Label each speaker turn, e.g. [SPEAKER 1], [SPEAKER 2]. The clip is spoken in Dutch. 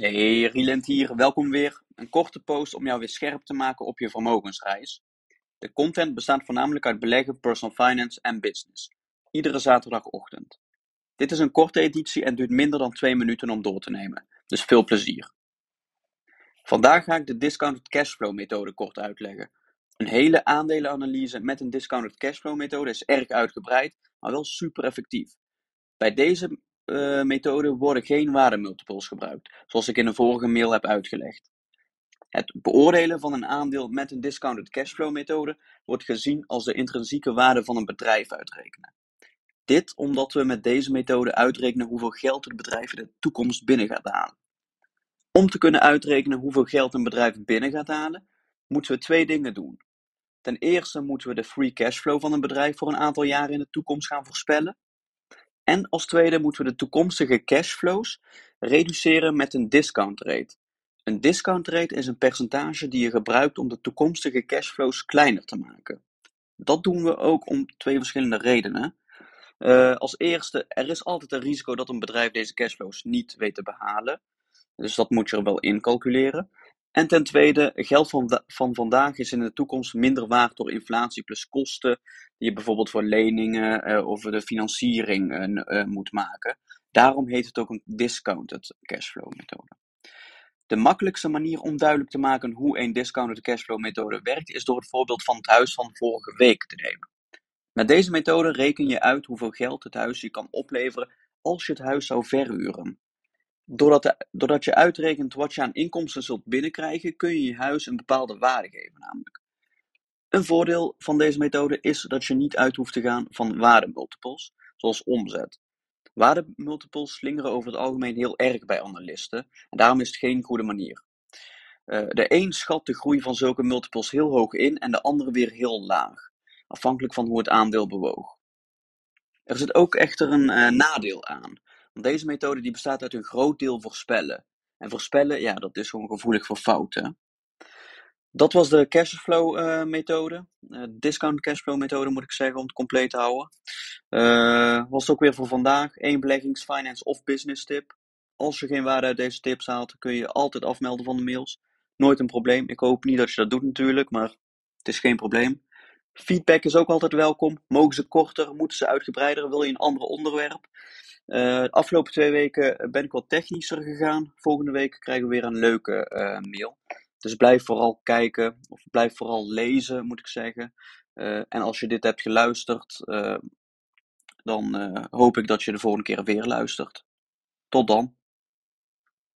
[SPEAKER 1] Hey, Rielent hier, welkom weer. Een korte post om jou weer scherp te maken op je vermogensreis. De content bestaat voornamelijk uit beleggen, personal finance en business. Iedere zaterdagochtend. Dit is een korte editie en duurt minder dan 2 minuten om door te nemen, dus veel plezier. Vandaag ga ik de discounted cashflow methode kort uitleggen. Een hele aandelenanalyse met een discounted cashflow methode is erg uitgebreid, maar wel super effectief. Bij deze methode worden geen waardemultiples gebruikt, zoals ik in een vorige mail heb uitgelegd. Het beoordelen van een aandeel met een discounted cashflow methode wordt gezien als de intrinsieke waarde van een bedrijf uitrekenen. Dit omdat we met deze methode uitrekenen hoeveel geld het bedrijf in de toekomst binnen gaat halen. Om te kunnen uitrekenen hoeveel geld een bedrijf binnen gaat halen, moeten we twee dingen doen. Ten eerste moeten we de free cashflow van een bedrijf voor een aantal jaren in de toekomst gaan voorspellen. En als tweede moeten we de toekomstige cashflows reduceren met een discount rate. Een discount rate is een percentage die je gebruikt om de toekomstige cashflows kleiner te maken. Dat doen we ook om twee verschillende redenen. Uh, als eerste, er is altijd een risico dat een bedrijf deze cashflows niet weet te behalen. Dus dat moet je er wel in calculeren. En ten tweede, geld van, van vandaag is in de toekomst minder waard door inflatie plus kosten, die je bijvoorbeeld voor leningen uh, of de financiering uh, moet maken. Daarom heet het ook een discounted cashflow methode. De makkelijkste manier om duidelijk te maken hoe een discounted cashflow methode werkt, is door het voorbeeld van het huis van vorige week te nemen. Met deze methode reken je uit hoeveel geld het huis je kan opleveren als je het huis zou verhuren. Doordat, je uitrekent wat je aan inkomsten zult binnenkrijgen, kun je je huis een bepaalde waarde geven namelijk. Een voordeel van deze methode is dat je niet uit hoeft te gaan van waardemultiples, zoals omzet. Waardemultiples slingeren over het algemeen heel erg bij analisten en daarom is het geen goede manier. Uh, de een schat de groei van zulke multiples heel hoog in en de andere weer heel laag, afhankelijk van hoe het aandeel bewoog. Er zit ook echter een uh, nadeel aan. Deze methode die bestaat uit een groot deel voorspellen. En voorspellen, ja, dat is gewoon gevoelig voor fouten. Dat was de cashflow uh, methode. Uh, discount cashflow methode moet ik zeggen, om het compleet te houden. Uh, was het ook weer voor vandaag. één beleggings, finance of business tip. Als je geen waarde uit deze tips haalt, kun je altijd afmelden van de mails. Nooit een probleem. Ik hoop niet dat je dat doet natuurlijk, maar het is geen probleem. Feedback is ook altijd welkom. Mogen ze korter? Moeten ze uitgebreider? Wil je een ander onderwerp? Uh, de afgelopen twee weken ben ik wat technischer gegaan. Volgende week krijgen we weer een leuke uh, mail. Dus blijf vooral kijken, of blijf vooral lezen, moet ik zeggen. Uh, en als je dit hebt geluisterd, dan hoop ik dat je de volgende keer weer luistert. Tot dan.